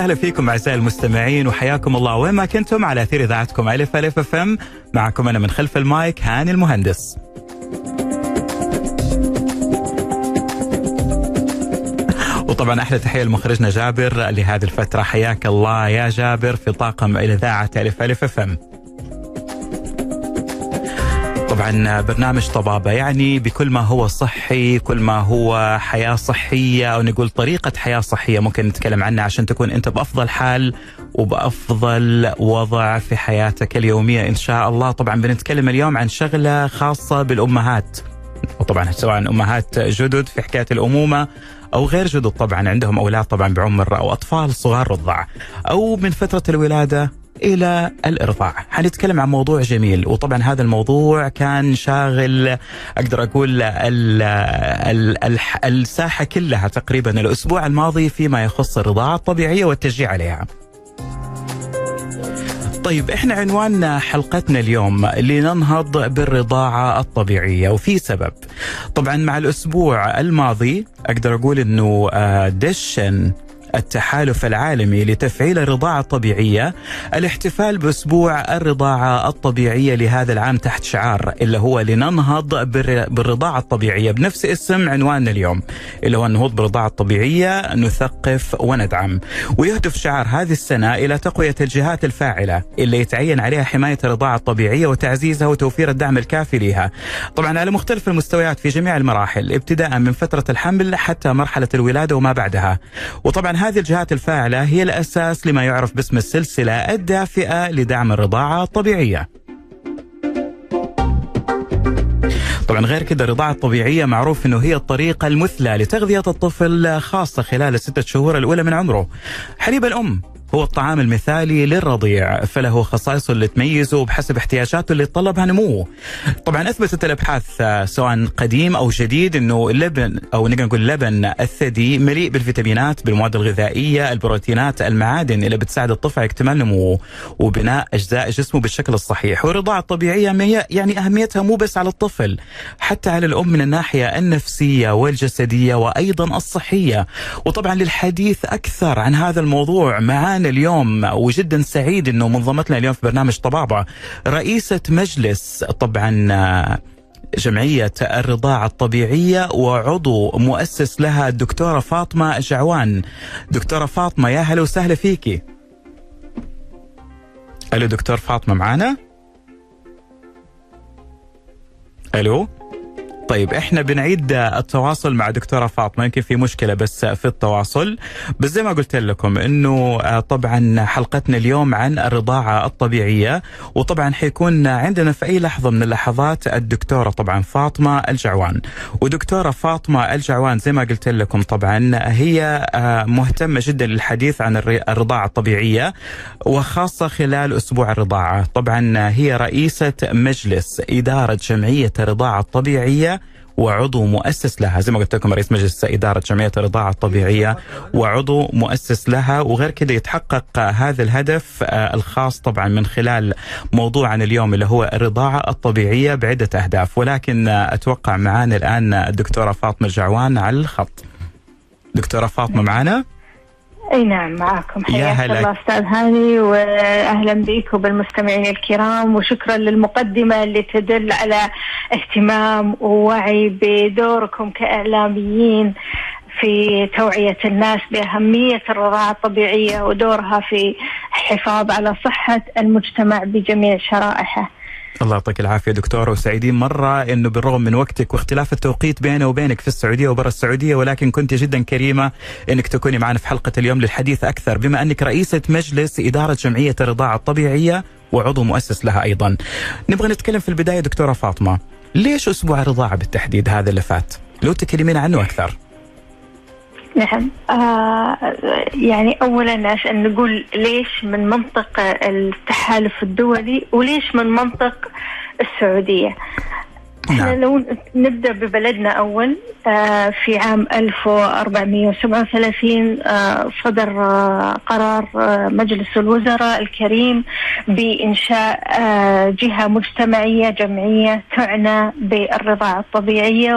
وسهلا فيكم أعزائي المستمعين وحياكم الله وين ما كنتم على أثير إذاعتكم ألف ألف أف أم معكم أنا من خلف المايك هاني المهندس. وطبعا أحلى تحية لمخرجنا جابر لهذه الفترة حياك الله يا جابر في طاقم إذاعة ألف ألف أف أم. طبعا برنامج طبابة يعني بكل ما هو صحي كل ما هو حياة صحية أو نقول طريقة حياة صحية ممكن نتكلم عنها عشان تكون أنت بأفضل حال وبأفضل وضع في حياتك اليومية إن شاء الله. طبعا بنتكلم اليوم عن شغلة خاصة بالأمهات وطبعا سواء أمهات جدد في حكاية الأمومة أو غير جدد طبعا عندهم أولاد طبعا بعمر أو أطفال صغار رضع أو من فترة الولادة إلى الإرضاع. حنتكلم عن موضوع جميل وطبعا هذا الموضوع كان شاغل أقدر أقول ال ال ال الساحة كلها تقريبا الأسبوع الماضي فيما يخص الرضاعة الطبيعية والتشجيع عليها. طيب إحنا عنوان حلقتنا اليوم لننهض بالرضاعة الطبيعية وفي سبب. طبعا مع الأسبوع الماضي أقدر أقول إنه دشن التحالف العالمي لتفعيل الرضاعة الطبيعية الاحتفال بأسبوع الرضاعة الطبيعية لهذا العام تحت شعار اللي هو لننهض بالرضاعة الطبيعية. بنفس اسم عنواننا اليوم اللي هو النهوض بالرضاعة الطبيعية نثقف وندعم. ويهدف شعار هذه السنة إلى تقوية الجهات الفاعلة اللي يتعين عليها حماية الرضاعة الطبيعية وتعزيزها وتوفير الدعم الكافي لها طبعا على مختلف المستويات في جميع المراحل ابتداء من فترة الحمل حتى مرحلة الولادة وما بعدها. وطبعا هذه الجهات الفاعلة هي الأساس لما يعرف باسم السلسلة الدافئة لدعم الرضاعة الطبيعية طبعا غير كده الرضاعة الطبيعية معروف إنه هي الطريقة المثلى لتغذية الطفل خاصة خلال الستة شهور الأولى من عمره. حليب الأم هو الطعام المثالي للرضيع فله خصائصه اللي تميزه بحسب احتياجاته اللي يتطلبها نموه طبعا أثبتت الأبحاث سواء قديم أو جديد إنه اللبن أو نقدر نقول لبن الثدي مليء بالفيتامينات بالمواد الغذائية البروتينات المعادن اللي بتساعد الطفل على اكتمال نموه وبناء أجزاء جسمه بالشكل الصحيح. والرضاعه الطبيعيه يعني أهميتها مو بس على الطفل حتى على الأم من الناحية النفسية والجسدية وأيضا الصحية. وطبعا للحديث أكثر عن هذا الموضوع معانا معنا اليوم وجدا سعيد إنه منضمت لنا اليوم في برنامج طبابة رئيسة مجلس طبعا جمعية الرضاعة الطبيعية وعضو مؤسس لها الدكتورة فاطمة جعوان. دكتورة فاطمة يا هلا وسهلا فيكي ألو دكتور فاطمة معانا؟ ألو؟ طيب إحنا بنعيد التواصل مع دكتورة فاطمة يمكن في مشكلة بس في التواصل. بس زي ما قلت لكم إنه طبعا حلقتنا اليوم عن الرضاعة الطبيعية وطبعا حيكون عندنا في أي لحظة من اللحظات الدكتورة طبعا فاطمة الجعوان. ودكتورة فاطمة الجعوان زي ما قلت لكم طبعا هي مهتمة جدا للحديث عن الرضاعة الطبيعية وخاصة خلال أسبوع الرضاعة. طبعا هي رئيسة مجلس إدارة جمعية الرضاعة الطبيعية وعضو مؤسس لها. زي ما قلت لكم رئيس مجلس إدارة جمعية الرضاعة الطبيعية. وعضو مؤسس لها وغير كده يتحقق هذا الهدف الخاص طبعا من خلال موضوعنا اليوم اللي هو الرضاعة الطبيعية بعدة أهداف. ولكن أتوقع معانا الآن الدكتورة فاطمة الجعوان على الخط. دكتورة فاطمة معنا؟ أي نعم معكم حياك الله أستاذ هاني واهلا بك وبالمستمعين الكرام وشكرا للمقدمة اللي تدل على اهتمام ووعي بدوركم كإعلاميين في توعية الناس بأهمية الرضاعة الطبيعية ودورها في الحفاظ على صحة المجتمع بجميع شرائحه. الله يعطيك العافية دكتوره وسعيدين مرة إنه بالرغم من وقتك واختلاف التوقيت بيني وبينك في السعودية وبرا السعودية ولكن كنت جدا كريمة إنك تكوني معنا في حلقة اليوم للحديث أكثر بما أنك رئيسة مجلس إدارة جمعية الرضاعة الطبيعية وعضو مؤسس لها أيضا. نبغى نتكلم في البداية دكتورة فاطمة، ليش أسبوع الرضاعة بالتحديد هذا اللي فات؟ لو تكلمينا عنه أكثر. نعم. آه يعني اولا عشان نقول ليش من منطق التحالف الدولي وليش من منطق السعودية. إحنا نعم. لو نبدأ ببلدنا أول آه في عام 1437 آه صدر آه قرار مجلس الوزراء الكريم بإنشاء جهة مجتمعية جمعية تعنى بالرضاعة الطبيعية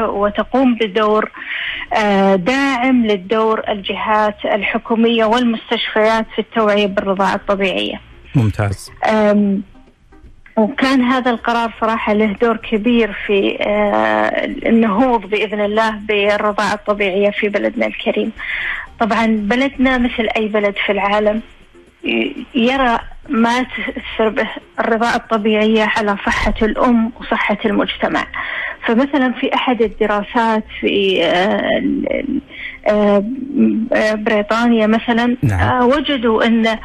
وتقوم بدور داعم للدور الجهات الحكومية والمستشفيات في التوعية بالرضاعة الطبيعية. ممتاز. وكان هذا القرار صراحة له دور كبير في آه، النهوض بإذن الله بالرضاعة الطبيعية في بلدنا الكريم طبعا بلدنا مثل أي بلد في العالم يرى ما تأثر به الرضاعة الطبيعية على صحة الأم وصحة المجتمع فمثلا في أحد الدراسات في آه، آه، بريطانيا مثلا نعم. وجدوا أن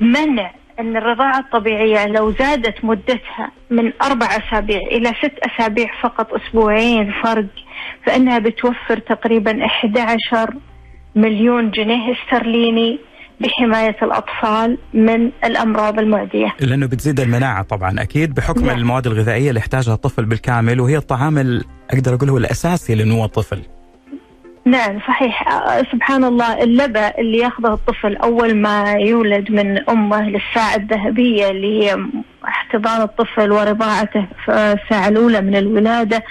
منع أن الرضاعة الطبيعية لو زادت مدتها من أربع أسابيع إلى ست أسابيع فقط أسبوعين فرق فإنها بتوفر تقريبا 11 مليون جنيه استرليني بحماية الأطفال من الأمراض المعدية لأنه بتزيد المناعة طبعا أكيد بحكم نعم. المواد الغذائية اللي يحتاجها الطفل بالكامل وهي الطعام أقدر أقول هو الأساسي لنمو الطفل نعم صحيح سبحان الله اللبى اللي ياخذه الطفل أول ما يولد من أمه للساعة الذهبية اللي هي احتضان الطفل ورضاعته في الساعة الأولى من الولادة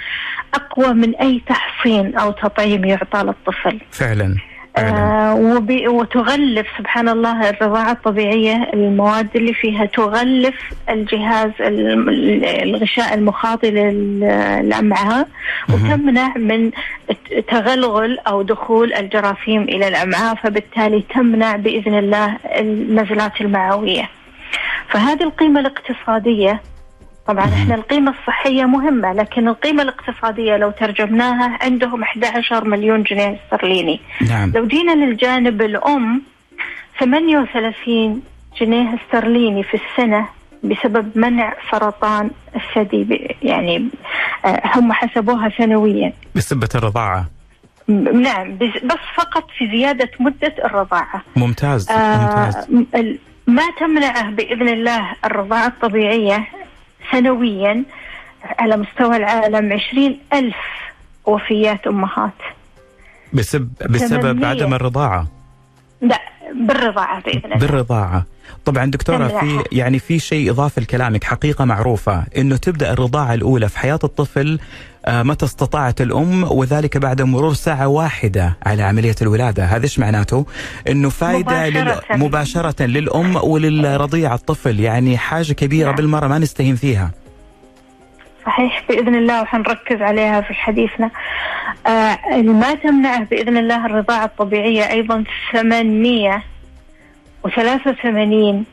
أقوى من أي تحصين أو تطعيم يعطى للطفل. فعلا. آه وتغلف سبحان الله الرضاعة الطبيعية المواد اللي فيها تغلف الجهاز الغشاء المخاطي للأمعاء وتمنع من تغلغل أو دخول الجراثيم إلى الأمعاء فبالتالي تمنع بإذن الله النزلات المعوية فهذه القيمة الاقتصادية طبعا إحنا القيمة الصحية مهمة لكن القيمة الاقتصادية لو ترجمناها عندهم 11 مليون جنيه استرليني. نعم. لو جينا للجانب الأم 38 جنيه استرليني في السنة بسبب منع سرطان الثدي يعني آه، هم حسبوها سنويا. بسبة الرضاعة. نعم بس فقط في زيادة مدة الرضاعة. ممتاز, آه ممتاز. ما تمنعه بإذن الله الرضاعة الطبيعية سنويا على مستوى العالم عشرين ألف وفيات أمهات. بسبب, بسبب عدم الرضاعة. لا بالرضاعة بإذن الله. بالرضاعة. طبعا دكتورة في يعني في شيء إضافي لكلامك حقيقة معروفة إنه تبدأ الرضاعة الأولى في حياة الطفل متى استطاعت الأم وذلك بعد مرور ساعة واحدة على عملية الولادة. هذا إيش معناته؟ أنه فائدة مباشرة, لل... مباشرة. للأم وللرضيع الطفل. يعني حاجة كبيرة نعم. بالمرة ما نستهين فيها. صحيح بإذن الله وحنركز عليها في حديثنا. آه ما تمنعه بإذن الله الرضاعة الطبيعية أيضا 883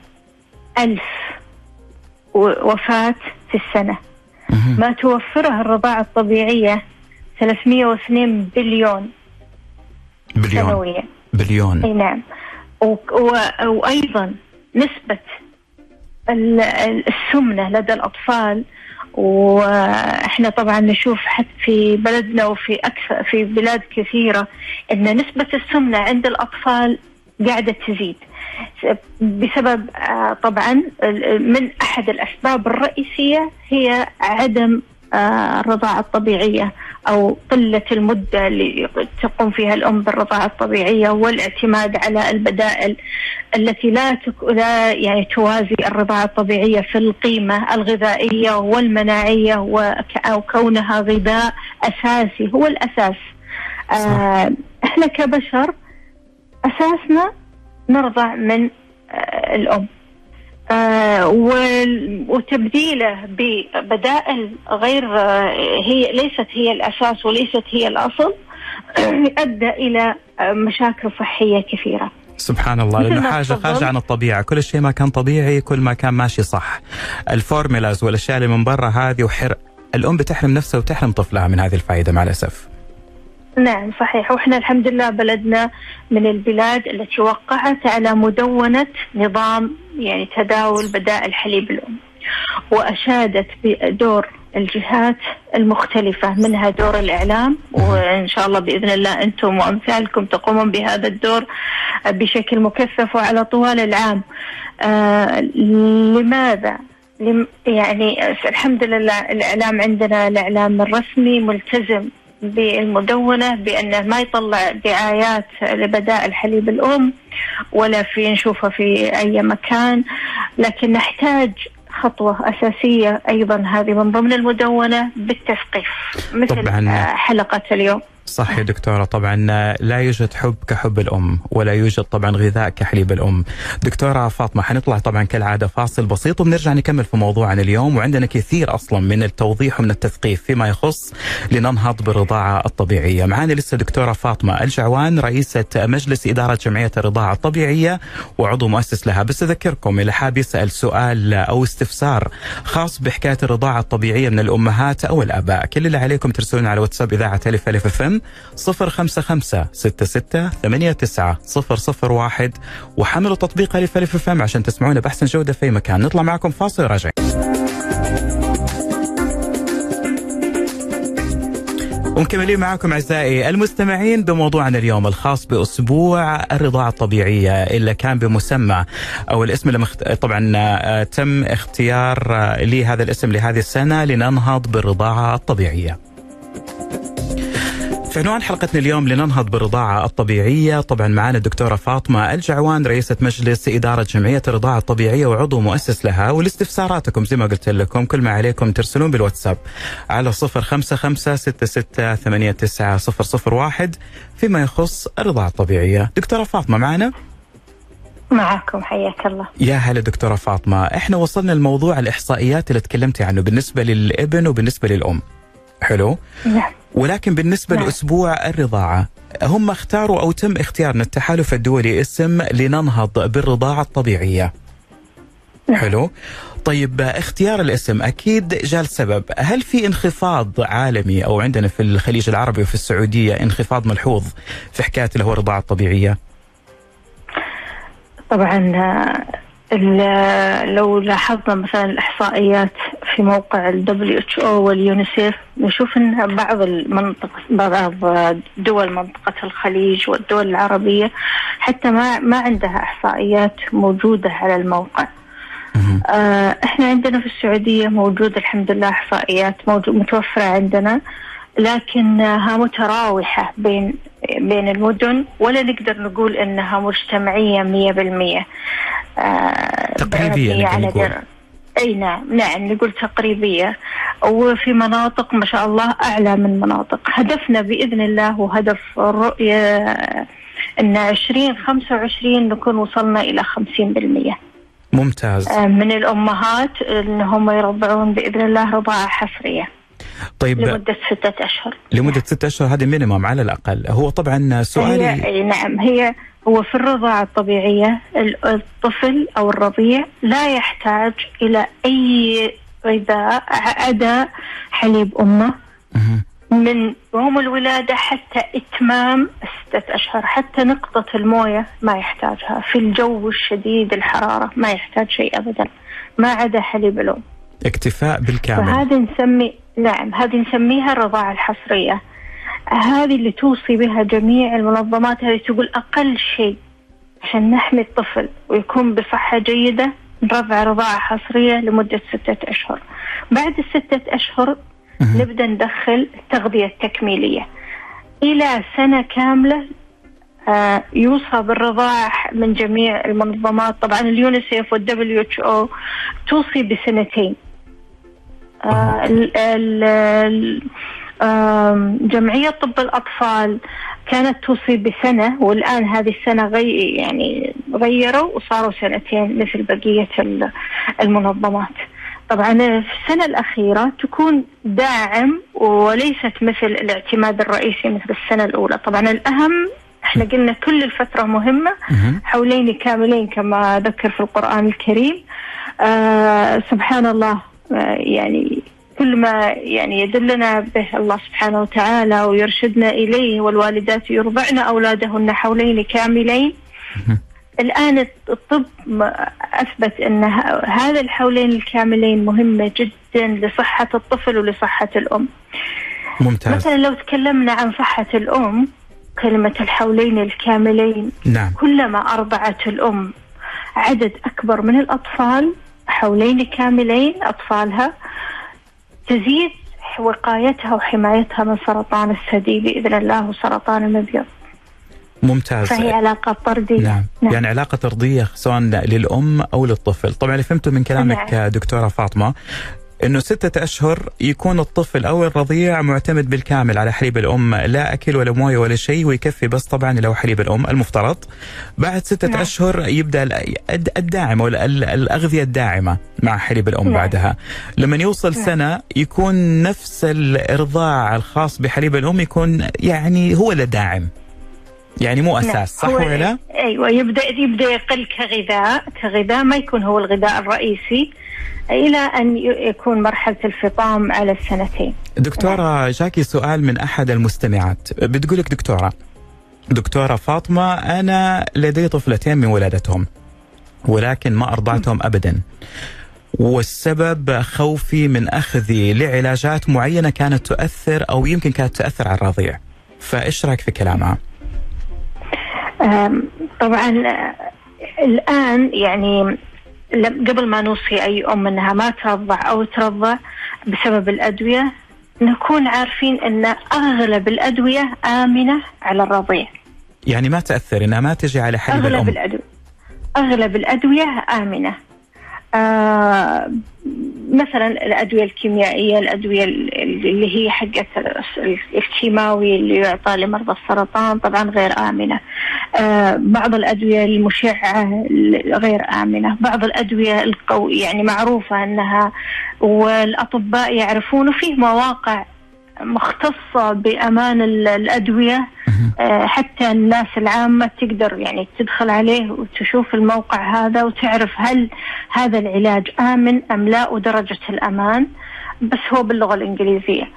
ألف وفاة في السنة. ما توفرها الرضاعة الطبيعية 302 بليون بليون. سنويا. بليون. أي نعم. و... و... وأيضا نسبة السمنة لدى الأطفال وإحنا طبعا نشوف حتى في بلدنا وفي أكثر في بلاد كثيرة إن نسبة السمنة عند الأطفال قاعدة تزيد. بسبب آه، طبعا من أحد الأسباب الرئيسية هي عدم آه، الرضاعة الطبيعية أو قلة المدة اللي تقوم فيها الأم بالرضاعة الطبيعية والاعتماد على البدائل التي لا تك... لا يعني توازي الرضاعة الطبيعية في القيمة الغذائية والمناعية وكونها غذاء أساسي هو الأساس. آه إحنا كبشر أساسنا نرضع من آه الأم آه وتبديله ببدائل غير آه هي ليست هي الأساس وليست هي الأصل أدى إلى مشاكل صحية كثيرة. سبحان الله لأنه حاجة خارجه عن الطبيعة، كل شيء ما كان طبيعي كل ما كان ماشي صح. الفورمولاز والأشياء اللي من برا هذه وحر الأم بتحرم نفسها وتحرم طفلها من هذه الفائده مع الأسف. نعم صحيح. وإحنا الحمد لله بلدنا من البلاد التي وقعت على مدونة نظام يعني تداول بدائل حليب الأم. وأشادت بدور الجهات المختلفة منها دور الإعلام. وإن شاء الله بإذن الله أنتم وأمثالكم تقومون بهذا الدور بشكل مكثف وعلى طوال العام. آه لماذا؟ يعني الحمد لله الإعلام عندنا الإعلام الرسمي ملتزم بالمدونة بأنه ما يطلع دعايات لبدائل حليب الأم ولا في نشوفها في أي مكان لكن نحتاج خطوة أساسية أيضا هذه من ضمن المدونة بالتثقيف مثل طبعاً. حلقة اليوم صح يا دكتورة طبعا لا يوجد حب كحب الأم ولا يوجد طبعا غذاء كحليب الأم. دكتورة فاطمة حنطلع طبعا كالعادة فاصل بسيط وبنرجع نكمل في موضوعنا اليوم. وعندنا كثير أصلا من التوضيح ومن التثقيف فيما يخص لننهض بالرضاعة الطبيعية. معنا لسه دكتورة فاطمة الجعوان رئيسة مجلس إدارة جمعية الرضاعة الطبيعية وعضو مؤسس لها. بس أذكركم اللي حاب يسأل سؤال أو استفسار خاص بحكاية الرضاعة الطبيعية من الأمهات أو الآباء كل اللي عليكم ترسلون على واتساب إذاعة ألف ألف أف صفر واحد وحملوا تطبيق ألف ألف فم عشان تسمعونا بأحسن جودة في مكان نطلع معكم فاصل وراجعين ومكملين معكم أعزائي المستمعين بموضوعنا اليوم الخاص بأسبوع الرضاعة الطبيعية اللي كان بمسمى أو الاسم اللي مخت... طبعا آه، تم اختيار آه، لهذا الاسم لهذه السنة لننهض بالرضاعة الطبيعية. في عنوان حلقتنا اليوم لننهض بالرضاعة الطبيعية؟ طبعا معنا الدكتورة فاطمة الجعوان رئيسة مجلس إدارة جمعية الرضاعة الطبيعية وعضو مؤسس لها ولاستفساراتكم زي ما قلت لكم كل ما عليكم ترسلون بالواتساب على صفر خمسة خمسة ستة ستة ثمانية تسعة صفر صفر واحد فيما يخص الرضاعة الطبيعية. دكتورة فاطمة معنا معكم حياك الله. يا هلا دكتورة فاطمة. إحنا وصلنا لموضوع الإحصائيات اللي تكلمتي عنه بالنسبة للإبن وبالنسبة للأم. حلو. نعم. ولكن بالنسبة نعم. لأسبوع الرضاعة هم اختاروا أو تم اختيار من التحالف الدولي اسم لننهض بالرضاعة الطبيعية. نعم. حلو. طيب اختيار الاسم أكيد جاء السبب هل في انخفاض عالمي أو عندنا في الخليج العربي وفي السعودية انخفاض ملحوظ في حكاية اللي هو الرضاعة الطبيعية؟ طبعا لو لاحظنا مثلا الإحصائيات في موقع ال WHO واليونيسيف نشوف أن بعض المنطقة بعض دول منطقة الخليج والدول العربية حتى ما ما عندها إحصائيات موجودة على الموقع. آه، إحنا عندنا في السعودية موجود الحمد لله إحصائيات موجود متوفرة عندنا لكنها متراوحة بين بين المدن ولا نقدر نقول إنها مجتمعية مية بالمية. آه تقريبية على در... أي نعم نعم نقول تقريبية. وفي مناطق ما شاء الله أعلى من مناطق. هدفنا بإذن الله وهدف الرؤية إن 2025 نكون وصلنا إلى 50% ممتاز. آه، من الأمهات ان هم يرضعون بإذن الله رضاعة حصرية. طيب لمدة ستة أشهر. لمدة ستة أشهر هذه مينيموم على الأقل. هو طبعا سؤالي هي نعم هي هو في الرضاعة الطبيعية الطفل أو الرضيع لا يحتاج إلى أي غذاء عدا حليب أمه من يوم الولادة حتى إتمام ستة أشهر. حتى نقطة الموية ما يحتاجها. في الجو الشديد الحرارة ما يحتاج شيء أبدا. ما عدا حليب الأم. اكتفاء بالكامل. فهذه نسمي نعم هذه نسميها الرضاعة الحصرية. هذه اللي توصي بها جميع المنظمات هذه تقول أقل شيء عشان نحمي الطفل ويكون بصحة جيدة نرضع رضاعة حصرية لمدة ستة أشهر. بعد الستة أشهر نبدأ ندخل التغذية التكميلية. إلى سنة كاملة آه يوصى بالرضاعة من جميع المنظمات. طبعا اليونيسيف وال WHO توصي بسنتين. جمعية طب الأطفال كانت توصي بسنة والآن هذه السنة غي يعني غيروا وصاروا سنتين مثل بقية المنظمات. طبعا في السنة الأخيرة تكون داعم وليست مثل الاعتماد الرئيسي مثل السنة الأولى. طبعا الأهم إحنا قلنا كل الفترة مهمة حولين كاملين كما ذكر في القرآن الكريم. آه سبحان الله. آه يعني كل ما يعني يدلنا به الله سبحانه وتعالى ويرشدنا إليه والوالدات يرضعن أولادهن حولين كاملين الآن الطب أثبت أن هذا الحولين الكاملين مهمة جدا لصحة الطفل ولصحة الأم ممتاز. مثلا لو تكلمنا عن صحة الأم كلمة الحولين الكاملين نعم. كلما أرضعت الأم عدد أكبر من الأطفال حولين كاملين أطفالها تزيد وقايتها وحمايتها من سرطان الثدي بإذن الله وسرطان المبيض ممتاز فهي علاقة طردية نعم. نعم. يعني علاقة طردية سواء للأم أو للطفل طبعا اللي فهمته من كلامك نعم. دكتورة فاطمة إنه ستة أشهر يكون الطفل أو الرضيع معتمد بالكامل على حليب الأم لا أكل ولا موية ولا شيء ويكفي بس طبعا لو حليب الأم المفترض بعد ستة نعم. أشهر يبدأ الداعم أو الأغذية الداعمة مع حليب الأم نعم. بعدها لما يوصل نعم. سنة يكون نفس الإرضاع الخاص بحليب الأم يكون يعني هو الداعم يعني مو أساس نعم. صح ولا لا؟ أيوه يبدا يبدأ يقل كغذاء كغذاء ما يكون هو الغذاء الرئيسي إلى أن يكون مرحلة الفطام على السنتين. دكتورة. جاكي سؤال من أحد المستمعات بتقول لك دكتورة دكتورة فاطمة أنا لدي طفلتين من ولادتهم ولكن ما أرضعتهم ابدا. والسبب خوفي من اخذي لعلاجات معينة كانت تؤثر أو يمكن كانت تؤثر على الرضيع. فإيش رأيك في كلامها؟ طبعا الآن يعني قبل ما نوصي أي أم إنها ما ترضع أو ترضع بسبب الأدوية نكون عارفين إن أغلب الأدوية آمنة على الرضيع. يعني ما تأثر إنها ما تجي على حليب أغلب الأم. الأدوية أغلب الأدوية آمنة. آه مثلا الأدوية الكيميائية الأدوية اللي هي حقت الكيماوي اللي يعطى لمرضى السرطان طبعا غير آمنة. آه بعض الأدوية المشعة غير آمنة. بعض الأدوية القوي يعني معروفة أنها والأطباء يعرفون وفيه مواقع مختصة بأمان الأدوية آه، حتى الناس العامة تقدر يعني تدخل عليه وتشوف الموقع هذا وتعرف هل هذا العلاج آمن أم لا ودرجة الأمان بس هو باللغة الإنجليزية.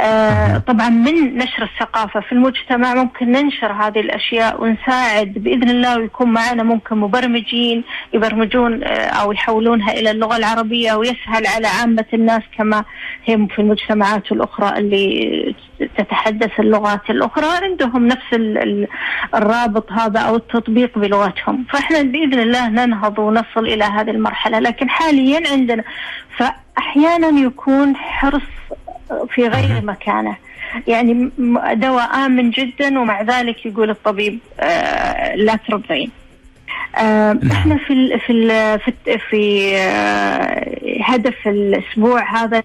آه طبعا من نشر الثقافة في المجتمع ممكن ننشر هذه الأشياء ونساعد بإذن الله ويكون معنا ممكن مبرمجين يبرمجون آه أو يحولونها إلى اللغة العربية ويسهل على عامة الناس كما هي في المجتمعات الأخرى اللي تتحدث اللغات الأخرى. عندهم نفس الرابط هذا أو التطبيق بلغتهم. فإحنا بإذن الله ننهض ونصل إلى هذه المرحلة. لكن حاليا عندنا فأحيانا يكون حرص في غير مكانه. يعني دواء آمن جدا ومع ذلك يقول الطبيب آه لا ترضعين. آه نعم. إحنا في ال في ال في, في آه هدف الأسبوع هذا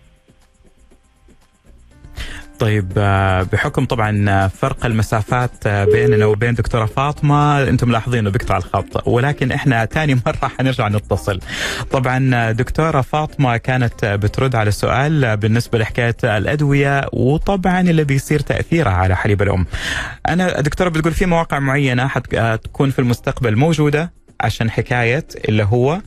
طيب آه، بحكم طبعا آه، فرق المسافات آه، بيننا وبين دكتورة فاطمة أنتم ملاحظينه بيقطع الخط ولكن إحنا ثاني مرة حنرجع نتصل. طبعا دكتورة فاطمة كانت بترد على سؤال بالنسبة لحكاية الأدوية وطبعا اللي بيصير تأثيرها على حليب الأم. أنا دكتورة بتقول في مواقع معينة حتكون في المستقبل موجودة عشان حكاية اللي هو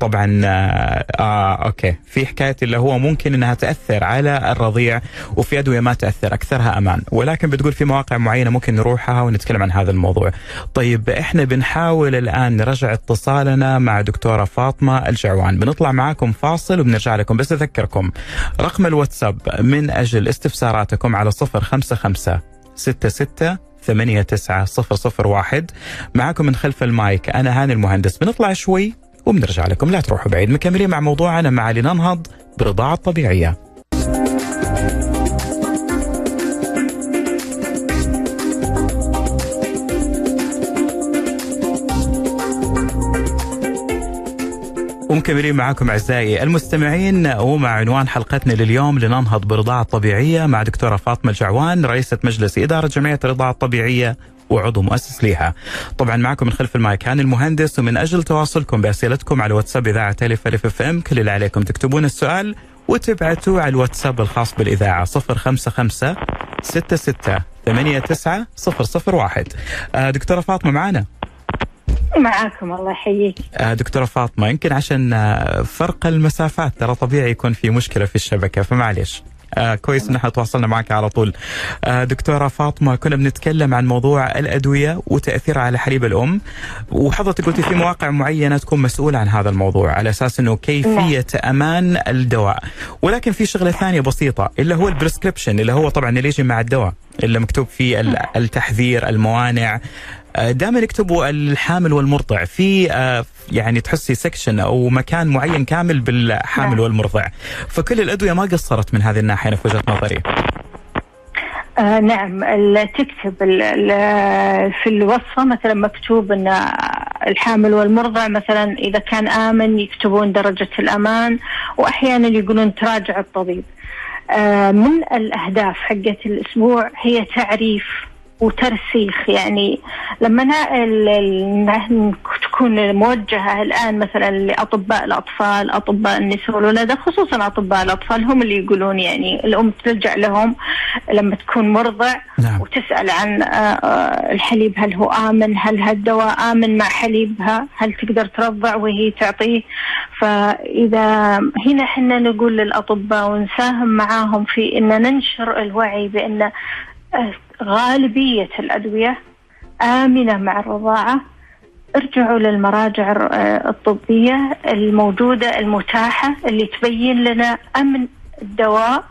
طبعا آه, آه أوكي. في حكاية اللي هو ممكن إنها تأثر على الرضيع وفي أدوية ما تأثر أكثرها أمان. ولكن بتقول في مواقع معينة ممكن نروحها ونتكلم عن هذا الموضوع. طيب إحنا بنحاول الآن نرجع اتصالنا مع دكتورة فاطمة الجعوان. بنطلع معاكم فاصل وبنرجع لكم. بس أذكركم رقم الواتساب من أجل استفساراتكم على 055 66 ثمانية تسعة صفر صفر واحد. معكم من خلف المايك أنا هاني المهندس. بنطلع شوي. وبنرجع لكم لا تروحوا بعيد مكملين مع موضوعنا مع لننهض برضاعة طبيعية ومكملين معكم أعزائي المستمعين ومع عنوان حلقتنا لليوم لننهض برضاعة طبيعية مع دكتورة فاطمة الجعوان رئيسة مجلس إدارة جمعية الرضاعة الطبيعية وعضو مؤسس ليها. طبعا معكم من خلف المايك هاني المهندس ومن أجل تواصلكم بأسئلتكم على واتساب إذاعة ألف ألف إف إم كل اللي عليكم تكتبون السؤال وتبعتوا على الواتساب الخاص بالإذاعة 055 66 89 001 دكتورة فاطمة معنا معاكم الله يحييك. آه، دكتورة فاطمة يمكن عشان آه، فرق المسافات ترى طبيعي يكون في مشكلة في الشبكة فمعليش. آه كويس ان إحنا تواصلنا معك على طول. آه دكتورة فاطمة كنا بنتكلم عن موضوع الأدوية وتأثيرها على حليب الأم وحضرتك قلتي في مواقع معينة تكون مسؤولة عن هذا الموضوع على أساس إنه كيفية أمان الدواء. ولكن في شغلة ثانية بسيطة اللي هو البريسكريبشن اللي هو طبعا اللي يجي مع الدواء. اللي مكتوب فيه التحذير الموانع. آه، دائما يكتبوا الحامل والمرضع. في آه، يعني تحسي سكشن أو مكان معين كامل بالحامل نعم. والمرضع. فكل الأدوية ما قصرت من هذه الناحية في وجهة نظري. آه نعم. تكتب في الوصفة مثلا مكتوب أن الحامل والمرضع مثلا إذا كان آمن يكتبون درجة الأمان وأحيانا يقولون تراجع الطبيب. من الأهداف حقت الأسبوع هي تعريف وترسيخ يعني لما تكون موجهة الآن مثلا لأطباء الأطفال أطباء النساء والولادة خصوصا أطباء الأطفال هم اللي يقولون يعني الأم تلجأ لهم لما تكون مرضع نعم. وتسأل عن آه، آه، الحليب هل هو آمن هل هالدواء آمن مع حليبها هل تقدر ترضع وهي تعطيه فإذا هنا إحنا نقول للأطباء ونساهم معاهم في أن ننشر الوعي بأن غالبية الأدوية آمنة مع الرضاعة. ارجعوا للمراجع الطبية الموجودة المتاحة اللي تبين لنا أمن الدواء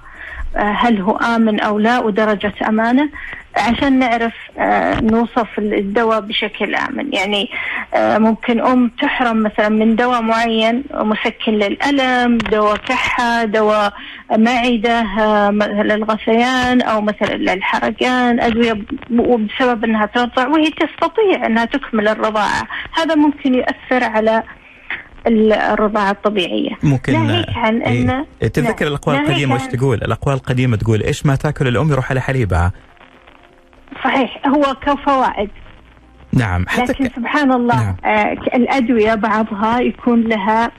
هل هو آمن أو لا ودرجة أمانة. عشان نعرف آه، نوصف الدواء بشكل آمن. يعني آه، ممكن أم تحرم مثلا من دواء معين مسكن للألم دواء كحة دواء معدة آه، للغثيان أو مثلا للحرقان أدوية وبسبب أنها ترضع وهي تستطيع أنها تكمل الرضاعة. هذا ممكن يؤثر على الرضاعة الطبيعية. ممكن ناهيك عن إيه؟ أن تتذكر الأقوال القديمة وش تقول؟ الأقوال القديمة تقول إيش ما تأكل الأم يروح على حليبها. صحيح هو كفوائد نعم حتى لكن ك... سبحان الله نعم. آه الأدوية بعضها يكون لها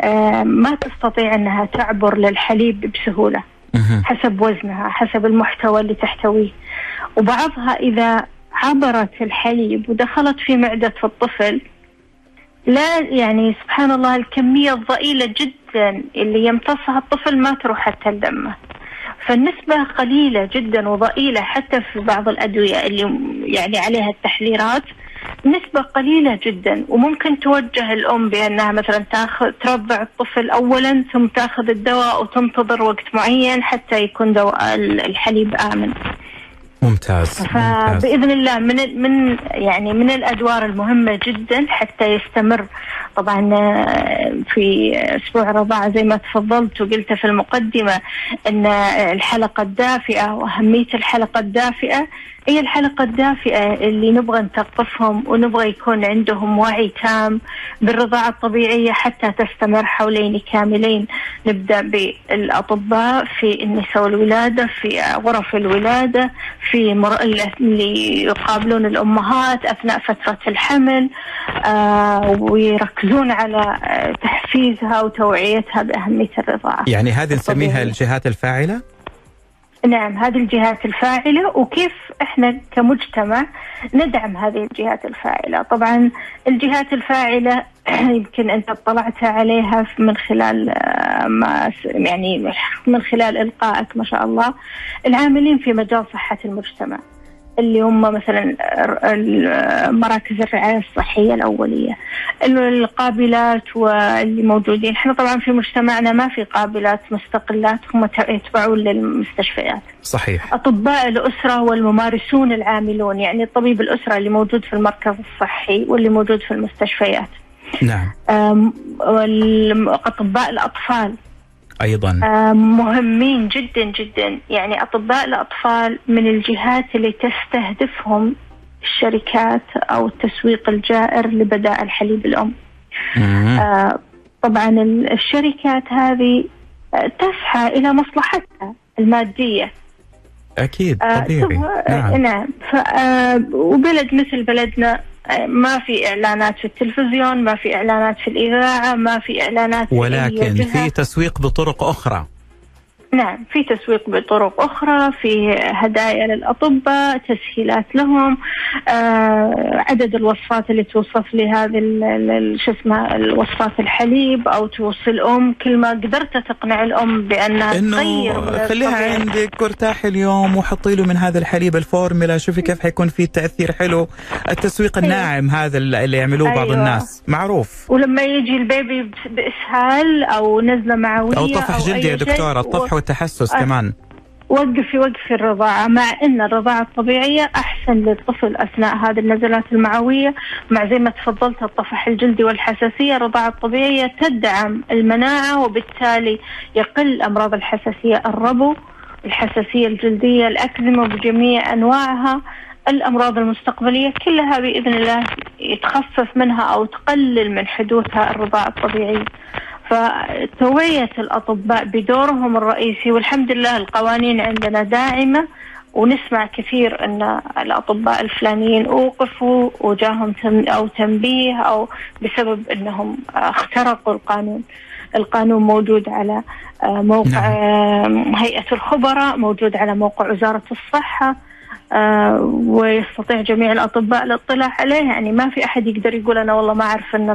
آه ما تستطيع أنها تعبر للحليب بسهولة مه. حسب وزنها حسب المحتوى اللي تحتويه وبعضها إذا عبرت الحليب ودخلت في معدة الطفل لا يعني سبحان الله الكمية الضئيلة جدا اللي يمتصها الطفل ما تروح حتى لدمه فالنسبة قليلة جدا وضئيلة حتى في بعض الأدوية اللي يعني عليها التحذيرات نسبة قليلة جدا وممكن توجه الأم بأنها مثلا تاخذ ترضع الطفل أولا ثم تاخذ الدواء وتنتظر وقت معين حتى يكون دواء الحليب آمن. ممتاز فباذن الله من من يعني من الأدوار المهمة جدا حتى يستمر. طبعا آه، في أسبوع الرضاعه زي ما تفضلت وقلت في المقدمة إن الحلقة الدافئة وأهمية الحلقة الدافئة هي الحلقة الدافئة اللي نبغى نثقفهم ونبغى يكون عندهم وعي تام بالرضاعة الطبيعية حتى تستمر حولين كاملين. نبدأ بالأطباء في النساء والولادة في غرف الولادة في مر... اللي يقابلون الأمهات أثناء فترة الحمل آه ويركزون على تحفيزها وتوعيتها بأهمية الرضاعة. يعني هذه نسميها الجهات الفاعلة؟ نعم هذه الجهات الفاعلة وكيف إحنا كمجتمع ندعم هذه الجهات الفاعلة؟ طبعا الجهات الفاعلة يمكن أنت اطلعت عليها من خلال آه، ما يعني من خلال إلقائك ما شاء الله العاملين في مجال صحة المجتمع. اللي هم مثلا مراكز الرعاية الصحية الأولية القابلات واللي موجودين. إحنا طبعا في مجتمعنا ما في قابلات مستقلات هم يتبعون للمستشفيات. صحيح. أطباء الأسرة والممارسون العاملون يعني الطبيب الأسرة اللي موجود في المركز الصحي واللي موجود في المستشفيات. نعم. أطباء الأطفال. أيضا آه، مهمين جدا جدا يعني أطباء الأطفال من الجهات اللي تستهدفهم الشركات أو التسويق الجائر لبدائل حليب الأم. آه طبعا الشركات هذه آه، تسعى إلى مصلحتها المادية. أكيد طبيعي آه نعم, نعم. وبلد مثل بلدنا ما في إعلانات في التلفزيون ما في إعلانات في الإذاعة ما في إعلانات ولكن في, في تسويق بطرق أخرى. نعم في تسويق بطرق أخرى في هدايا للأطباء تسهيلات لهم آه عدد الوصفات اللي توصف لهذه شو اسمه الوصفات الحليب أو توصي الأم. كل ما قدرت تقنع الأم بأنها تغير خليها عندك وارتاحي اليوم وحطي له من هذا الحليب الفورمولا شوفي كيف حيكون في تأثير حلو. التسويق أيوة. الناعم هذا اللي يعملوه أيوة. بعض الناس. معروف. ولما يجي ال baby بإسهال أو نزلة معوية أو طفح جلدي يا دكتورة الطفح والتحسس آه. كمان. وقفي وقفي الرضاعة. مع أن الرضاعة الطبيعية أحسن للطفل أثناء هذه النزلات المعوية. مع زي ما تفضلت الطفح الجلدي والحساسية الرضاعة الطبيعية تدعم المناعة وبالتالي يقل أمراض الحساسية. الربو الحساسية الجلدية الأكزيما بجميع أنواعها الأمراض المستقبلية كلها بإذن الله يتخفف منها أو تقلل من حدوثها الرضاعة الطبيعية. فتوعية الأطباء بدورهم الرئيسي والحمد لله القوانين عندنا داعمة ونسمع كثير أن الأطباء الفلانيين أوقفوا وجاهم أو تنبيه أو بسبب أنهم اخترقوا القانون. القانون موجود على آه، موقع نعم. هيئة الخبراء موجود على موقع وزارة الصحة آه، ويستطيع جميع الأطباء الاطلاع عليه. يعني ما في أحد يقدر يقول أنا والله ما أعرف أنه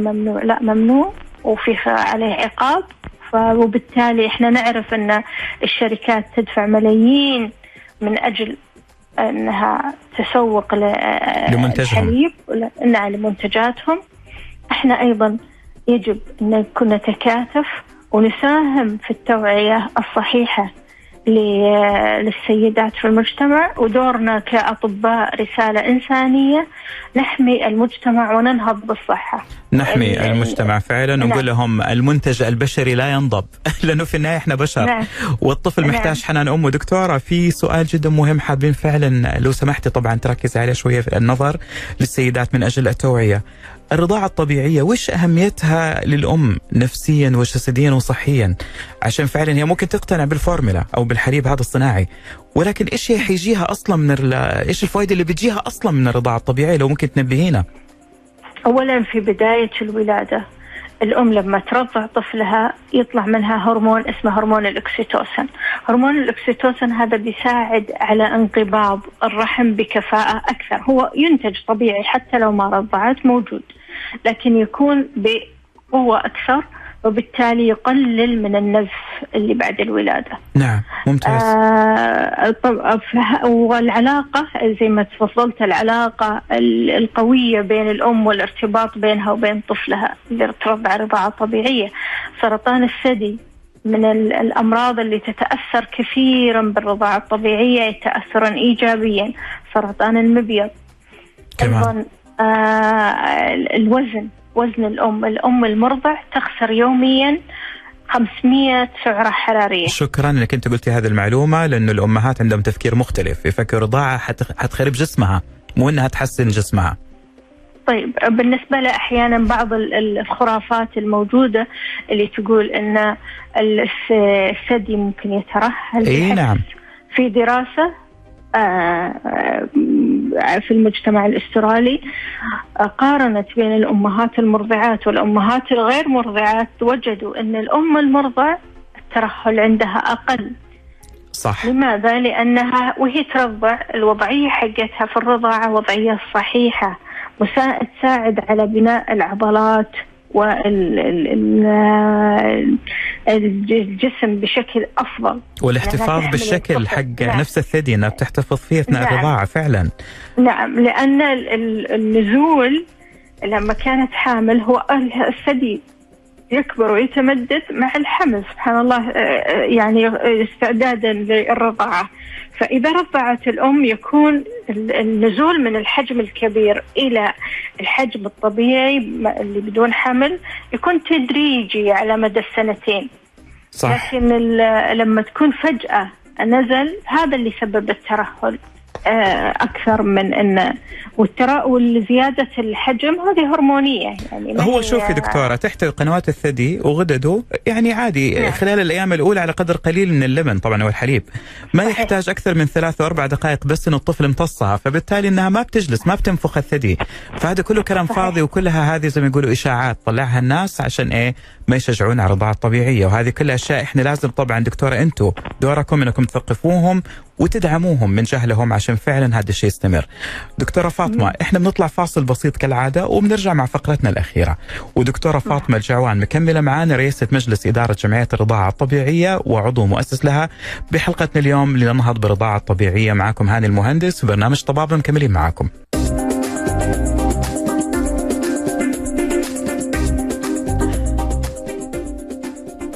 ممنوع. لا ممنوع. وفي عليه عقاب. وبالتالي إحنا نعرف أن الشركات تدفع ملايين من أجل أنها تسوق لمنتجهم. نعم لمنتجاتهم. إحنا أيضا يجب أن نكون نتكاتف ونساهم في التوعية الصحيحة. للسيدات في المجتمع ودورنا كأطباء رسالة إنسانية نحمي المجتمع وننهض بالصحة نحمي المجتمع فعلا نعم. ونقول لهم المنتج البشري لا ينضب لأنه في النهاية إحنا بشر نعم. والطفل محتاج نعم. حنان أمه دكتورة في سؤال جدا مهم حابين فعلا لو سمحتي طبعا تركز عليه شوية في النظر للسيدات من أجل التوعية الرضاعة الطبيعية وش أهميتها للأم نفسيا وجسديا وصحيا؟ عشان فعلا هي ممكن تقتنع بالفورمولا أو بالحليب هذا الصناعي. ولكن إيش هي حيجيها أصلا من إيش الفائدة اللي بتجيها أصلا من الرضاعة الطبيعية لو ممكن تنبهينا؟ أولا في بداية الولادة. الأم لما ترضع طفلها يطلع منها هرمون اسمه هرمون الأكسيتوسن هرمون الأكسيتوسن هذا بيساعد على انقباض الرحم بكفاءة أكثر. هو ينتج طبيعي حتى لو ما رضعت موجود لكن يكون بقوة أكثر وبالتالي يقلل من النزف اللي بعد الولادة. نعم ممتاز. آه والعلاقة زي ما تفضلت العلاقة القوية بين الأم والارتباط بينها وبين طفلها اللي ترضع رضاعة طبيعية. سرطان الثدي من الأمراض اللي تتأثر كثيرا بالرضاعة الطبيعية تأثرا إيجابيا. سرطان المبيض. كمان. أيضا آه الوزن. وزن الأم. الأم المرضع تخسر يوميا 500 سعرة حرارية. شكرا انك أنت قلتي هذه المعلومة لأنه الامهات عندهم تفكير مختلف. يفكر رضاعة حتخرب جسمها. مو إنها تحسن جسمها. طيب بالنسبة له أحيانا بعض الخرافات الموجودة اللي تقول أن الثدي ممكن يترهل إي نعم. في دراسة. في المجتمع الأسترالي آه، قارنت بين الأمهات المرضعات والأمهات الغير مرضعات وجدوا إن الأم المرضع الترهل عندها أقل صح لماذا؟ لأنها وهي ترضع الوضعية حقتها في الرضاعة وضعية صحيحة تساعد على بناء العضلات والجسم بشكل أفضل والاحتفاظ يعني بالشكل حق نعم. نفس الثدي إنها بتحتفظ فيه إثناء نعم. الرضاعة فعلا نعم لأن النزول لما كانت حامل هو الثدي يكبر ويتمدد مع الحمل سبحان الله آه، آه، يعني استعدادا للرضاعة. فإذا رضعت الأم يكون النزول من الحجم الكبير إلى الحجم الطبيعي اللي بدون حمل يكون تدريجي على مدى السنتين. صح. لكن لما تكون فجأة نزل هذا اللي سبب الترهل. آه، أكثر من إن والترا والزيادة الحجم هذه هرمونية يعني هو شوفي دكتورة تحت قنوات الثدي وغدده يعني عادي نعم. خلال الأيام الأولى على قدر قليل من اللبن طبعا أو الحليب ما صحيح. يحتاج أكثر من ثلاث واربع دقائق بس إنه الطفل امتصها فبالتالي إنها ما بتجلس ما بتنفخ الثدي فهذا كله كلام صحيح. فاضي وكلها هذه زي ما يقولوا إشاعات طلعها الناس عشان إيه ما يشجعون على الرضاعة الطبيعية وهذه كلها أشياء إحنا لازم طبعا دكتورة أنتم دوركم إنكم تثقفوهم وتدعموهم من جهلهم عشان فعلا هذا الشيء يستمر. دكتورة فاطمة إحنا بنطلع فاصل بسيط كالعادة وبنرجع مع فقرتنا الأخيرة. ودكتورة فاطمة الجعوان مكملة معانا رئيسة مجلس إدارة جمعية الرضاعة الطبيعية وعضو مؤسس لها بحلقتنا اليوم لننهض بالرضاعة الطبيعية معكم هاني المهندس في برنامج طبابه مكملين معاكم.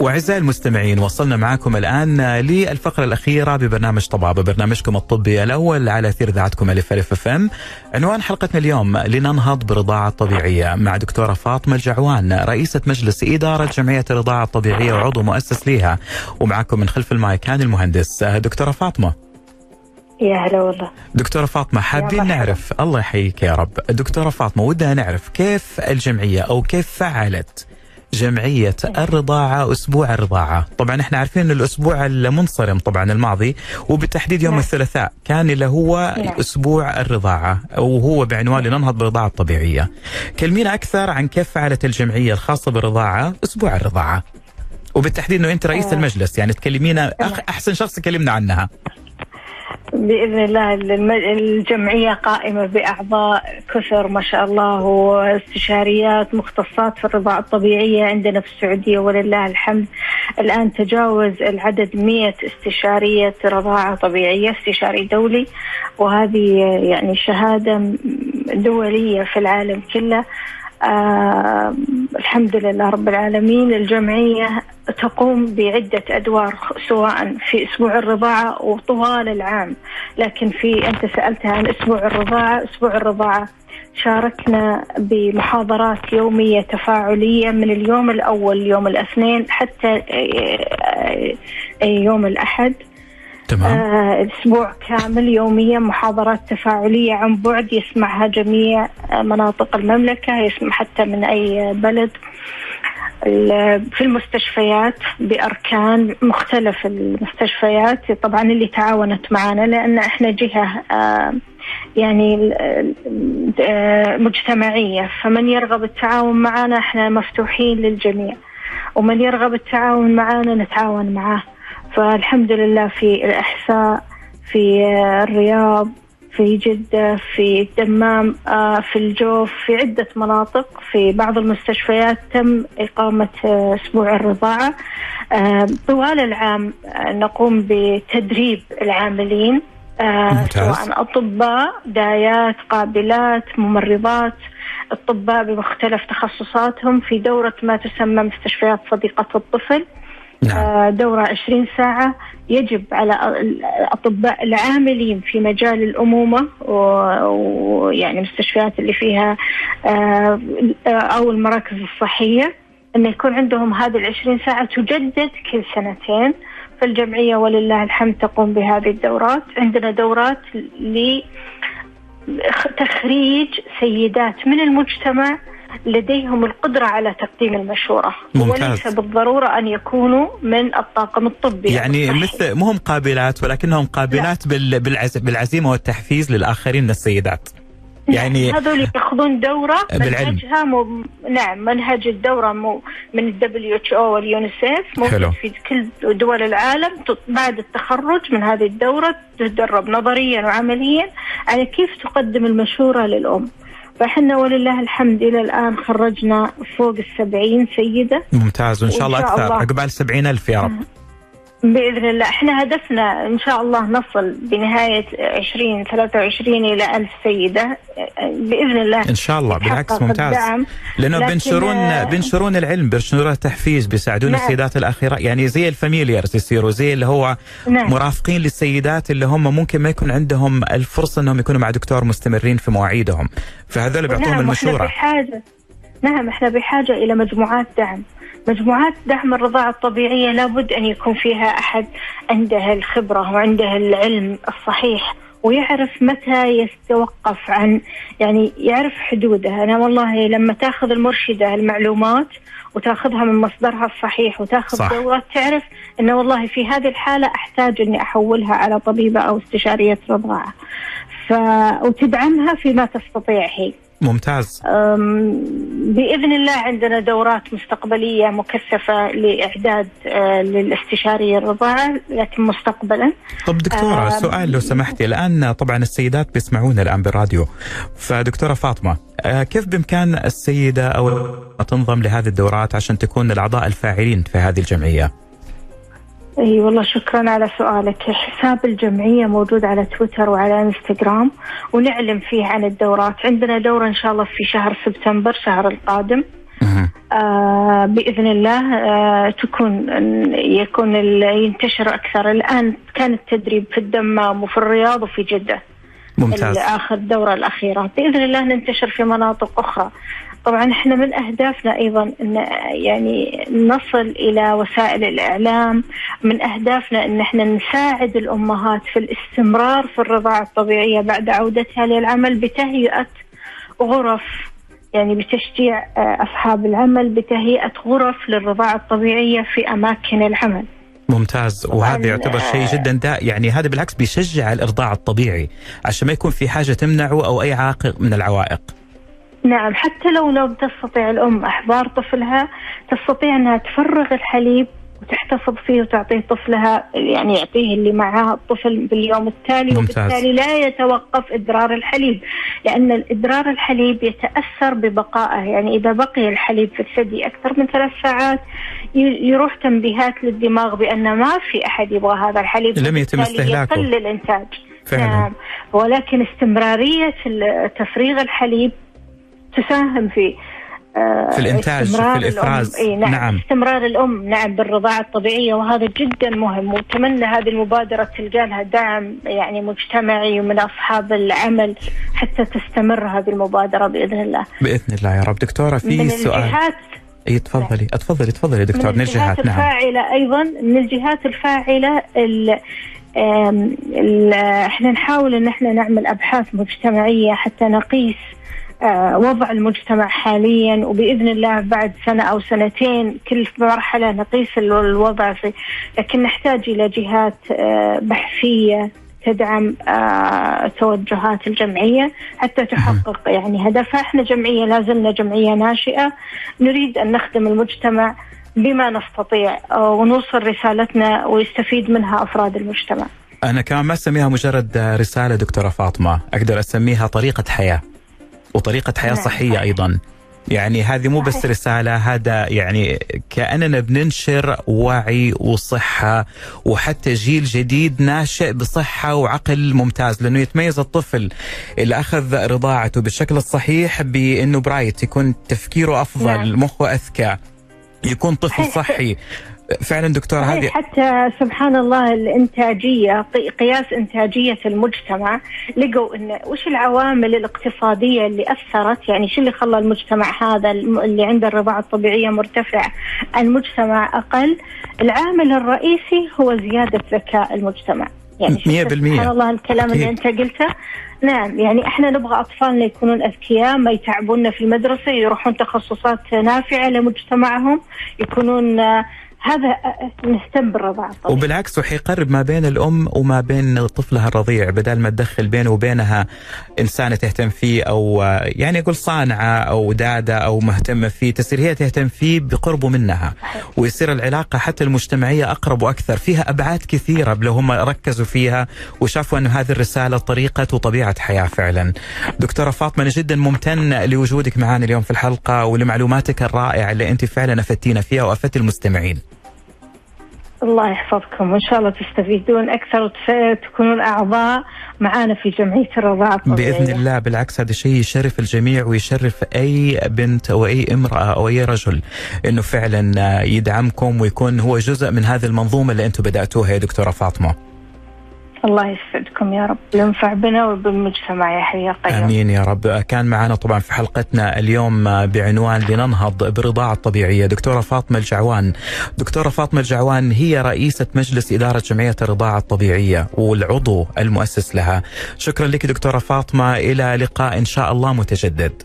وأعزائي المستمعين وصلنا معكم الآن للفقرة الأخيرة ببرنامج طبابة برنامجكم الطبي الأول على أثير إذاعتكم ألف ألف أف أم. عنوان حلقتنا اليوم لننهض برضاعة طبيعية مع دكتورة فاطمة الجعوان رئيسة مجلس إدارة جمعية الرضاعة الطبيعية وعضو مؤسس ليها. ومعكم من خلف المايك هاني المهندس. دكتورة فاطمة. يا هلا والله. دكتورة فاطمة حابين نعرف الله يحييك يا رب. دكتورة فاطمة ودنا نعرف كيف الجمعية أو كيف فعلت جمعية الرضاعة أسبوع الرضاعة طبعا إحنا عارفين أن الأسبوع المنصرم طبعا الماضي وبالتحديد يوم نعم. الثلاثاء كان اللي هو نعم. أسبوع الرضاعة وهو بعنوان لننهض بالرضاعة الطبيعية كلمينا أكثر عن كيف فعلت الجمعية الخاصة بالرضاعة أسبوع الرضاعة وبالتحديد أنه أنت رئيس آه. المجلس يعني تكلمينا أحسن شخص تكلمنا عنها بإذن الله الجمعية قائمة بأعضاء كثر ما شاء الله واستشاريات مختصات في الرضاعة الطبيعية عندنا في السعودية ولله الحمد. الآن تجاوز العدد 100 استشارية رضاعة طبيعية استشاري دولي. وهذه يعني شهادة دولية في العالم كله. آه الحمد لله رب العالمين. الجمعية تقوم بعدة أدوار سواء في أسبوع الرضاعة وطوال العام. لكن في أنت سألتها عن أسبوع الرضاعة أسبوع الرضاعة شاركنا بمحاضرات يومية تفاعلية من اليوم الأول يوم الاثنين حتى آه، يوم الأحد. تمام. آه أسبوع كامل يوميا محاضرات تفاعلية عن بعد يسمعها جميع آه، مناطق المملكة يسمع حتى من أي بلد. في المستشفيات بأركان مختلف المستشفيات طبعا اللي تعاونت معنا لأن إحنا جهة آه يعني آه، مجتمعية. فمن يرغب التعاون معنا إحنا مفتوحين للجميع. ومن يرغب التعاون معنا نتعاون معه فالحمد لله في الإحساء في الرياض في جدة في الدمام آه، في الجوف في عدة مناطق في بعض المستشفيات تم إقامة آه، أسبوع الرضاعة. آه، طوال العام نقوم بتدريب العاملين سواء أطباء دايات قابلات ممرضات. الطباء بمختلف تخصصاتهم. في دورة ما تسمى مستشفيات صديقة الطفل. نعم. آه، دورة 20 ساعة يجب على الأطباء العاملين في مجال الأمومة ويعني المستشفيات اللي فيها آه، أو المراكز الصحية أن يكون عندهم هذه العشرين ساعة تجدد كل سنتين فالجمعية ولله الحمد تقوم بهذه الدورات عندنا دورات لتخريج سيدات من المجتمع لديهم القدرة على تقديم المشورة. ممتاز. وليس بالضرورة أن يكونوا من الطاقم الطبي. يعني مثل مهم قابلات ولكنهم قابلات لا. بالعزيمة والتحفيز للآخرين من السيدات. يعني هذول يأخذون دورة منهجها م... نعم منهج الدورة م... من ال WHO واليونيسيف. موجود في كل دول العالم. بعد التخرج من هذه الدورة تدرب نظريا وعمليا على كيف تقدم المشورة للأم. فاحنا ولله الحمد إلى الآن خرجنا فوق السبعين سيدة. ممتاز وإن شاء الله أكثر عقبال سبعين ألف يا رب. بإذن الله. إحنا هدفنا إن شاء الله نصل بنهاية 2023 إلى 1000 سيدة بإذن الله. إن شاء الله. بالعكس ممتاز. لأنه بينشرون بينشرون العلم بينشرون التحفيز بيساعدون نعم. السيدات الأخيرة. يعني زي الفاميليارز يصيروا زي اللي هو نعم. مرافقين للسيدات اللي هم ممكن ما يكون عندهم الفرصة إنهم يكونوا مع دكتور مستمرين في مواعيدهم. فهذول بيعطوهم نعم المشورة. بحاجه نعم إحنا بحاجة إلى مجموعات دعم. مجموعات دعم الرضاعة الطبيعية لابد أن يكون فيها أحد عنده الخبرة وعنده العلم الصحيح ويعرف متى يتوقف عن يعني يعرف حدوده. أنا والله لما تاخذ المرشدة المعلومات وتاخذها من مصدرها الصحيح وتاخذ صح. دورة تعرف أنه والله في هذه الحالة أحتاج أني أحولها على طبيبة أو استشارية رضاعة. ف... وتدعمها فيما تستطيع هي. ممتاز. بإذن الله عندنا دورات مستقبلية مكثفة لإعداد آه، للاستشاري الرضاعة لكن مستقبلا. طب دكتورة سؤال لو سمحتي. الآن طبعا السيدات بيسمعونا الآن بالراديو. فدكتورة فاطمة آه، كيف بإمكان السيدة أو تنضم لهذه الدورات عشان تكون الأعضاء الفاعلين في هذه الجمعية؟ أي والله شكرا على سؤالك. حساب الجمعية موجود على تويتر وعلى إنستغرام ونعلم فيه عن الدورات. عندنا دوره إن شاء الله في شهر سبتمبر شهر القادم. آه بإذن الله آه تكون يكون ينتشر أكثر. الآن كان التدريب في الدمام وفي الرياض وفي جدة. ممتاز. اخر الدورة الأخيرة. بإذن الله ننتشر في مناطق أخرى. طبعا إحنا من أهدافنا أيضا إن يعني نصل إلى وسائل الإعلام من أهدافنا إن إحنا نساعد الأمهات في الاستمرار في الرضاعة الطبيعية بعد عودتها للعمل بتهيئة غرف يعني بتشجيع آه، أصحاب العمل بتهيئة غرف للرضاعة الطبيعية في أماكن العمل. ممتاز وهذا يعتبر شيء آه، جدا دا يعني هذا بالعكس بيشجع الإرضاع الطبيعي عشان ما يكون في حاجة تمنعه أو أي عائق من العوائق. نعم حتى لو لو تستطيع الأم إحضار طفلها تستطيع أنها تفرغ الحليب وتحتفظ فيه وتعطيه طفلها يعني يعطيه اللي معاه الطفل باليوم التالي ممتاز. وبالتالي لا يتوقف إدرار الحليب لأن إدرار الحليب يتأثر ببقائه يعني إذا بقي الحليب في الثدي أكثر من ثلاث ساعات يروح تنبيهات للدماغ بأن ما في أحد يبغى هذا الحليب لم يتم استهلاكه يقل الإنتاج فعلا. نعم ولكن استمرارية تفريغ الحليب تساهم في آه، في الإنتاج في الإفراز. نعم, نعم. استمرار الأم نعم بالرضاعة الطبيعية وهذا جدا مهم. وأتمنى هذه المبادرة تلقى لها دعم يعني مجتمعي ومن أصحاب العمل حتى تستمر هذه المبادرة بإذن الله. بإذن الله يا رب. دكتورة في من سؤال. الجهات إي تفضلي. تفضلي تفضلي دكتور. من الجهات نعم. الفاعلة أيضا من الجهات الفاعلة ال إحنا نحاول إن إحنا نعمل أبحاث مجتمعية حتى نقيس وضع المجتمع حاليا وبإذن الله بعد سنة أو سنتين كل مرحلة نقيس الوضع فيه لكن نحتاج إلى جهات آه، بحثية تدعم آه، توجهات الجمعية حتى تحقق يعني هدفها إحنا جمعية لازلنا جمعية ناشئة نريد أن نخدم المجتمع بما نستطيع ونوصل رسالتنا ويستفيد منها أفراد المجتمع. أنا كمان ما أسميها مجرد رسالة دكتورة فاطمة، أقدر أسميها طريقة حياة. وطريقة حياة نعم. صحية أيضا يعني هذه مو بس رسالة هذا يعني كأننا بننشر وعي وصحة وحتى جيل جديد ناشئ بصحة وعقل ممتاز لأنه يتميز الطفل اللي أخذ رضاعته بالشكل الصحيح بأنه برايت يكون تفكيره أفضل نعم. مخه أذكى يكون طفل صحي فعلا دكتور هذه حتى سبحان الله الإنتاجية قياس إنتاجية المجتمع لقوا إن وش العوامل الاقتصادية اللي أثرت؟ يعني شو اللي خلى المجتمع هذا اللي عنده الرضاعة الطبيعية مرتفع؟ المجتمع أقل. العامل الرئيسي هو زيادة ذكاء المجتمع. يعني 100% سبحان الله الكلام اللي أنت قلته. نعم يعني إحنا نبغى أطفالنا يكونون أذكياء ما يتعبون في المدرسة يروحون تخصصات نافعة لمجتمعهم يكونون هذا نهتم بالرضاعة الطبيعية وبالعكس وحيقرب ما بين الأم وما بين طفلها الرضيع بدل ما تدخل بينه وبينها إنسانة تهتم فيه أو يعني أقول صانعة أو دادة أو مهتمة فيه تصير هي تهتم فيه بقربه منها. ويصير العلاقة حتى المجتمعية أقرب وأكثر. فيها أبعاد كثيرة لو هم ركزوا فيها وشافوا أنه هذه الرسالة طريقة وطبيعة حياة فعلا. دكتورة فاطمة أنا جدا ممتن لوجودك معنا اليوم في الحلقة ولمعلوماتك الرائعة اللي أنت فعلا أفدتينا فيها وأفدت المستمعين. الله يحفظكم وإن شاء الله تستفيدون أكثر وتكونون اعضاء معانا في جمعية الرضاعة الطبيعية. بإذن الله بالعكس هذا شيء يشرف الجميع ويشرف أي بنت أو أي امرأة أو أي رجل إنه فعلا يدعمكم ويكون هو جزء من هذه المنظومة اللي أنتم بدأتوها يا دكتورة فاطمة. الله يسعدكم يا رب. ينفع بنا وبالمجتمع يا حي قيوم. آمين يا رب. كان معنا طبعا في حلقتنا اليوم بعنوان لننهض بالرضاعه الطبيعيه دكتورة فاطمة الجعوان. دكتورة فاطمة الجعوان هي رئيسة مجلس إدارة جمعية الرضاعة الطبيعية والعضو المؤسس لها. شكرا لك دكتورة فاطمة. إلى لقاء إن شاء الله متجدد.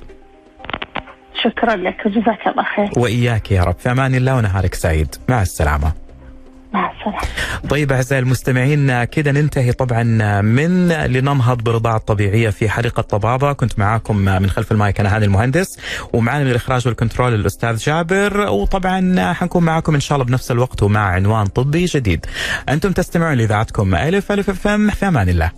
شكرا لك وجزاك الله خير. وإياك يا رب. في أمان الله ونهارك سعيد. مع السلامة. طيب أعزائي المستمعين كده ننتهي طبعا من لننهض برضاعة طبيعية في حلقة طبابة. كنت معاكم من خلف المايك أنا هاني المهندس ومعنا من الإخراج وال control الأستاذ جابر. وطبعا حنكون معاكم إن شاء الله بنفس الوقت ومع عنوان طبي جديد. أنتم تستمعون لإذاعتكم ألف ألف FM في أمان الله.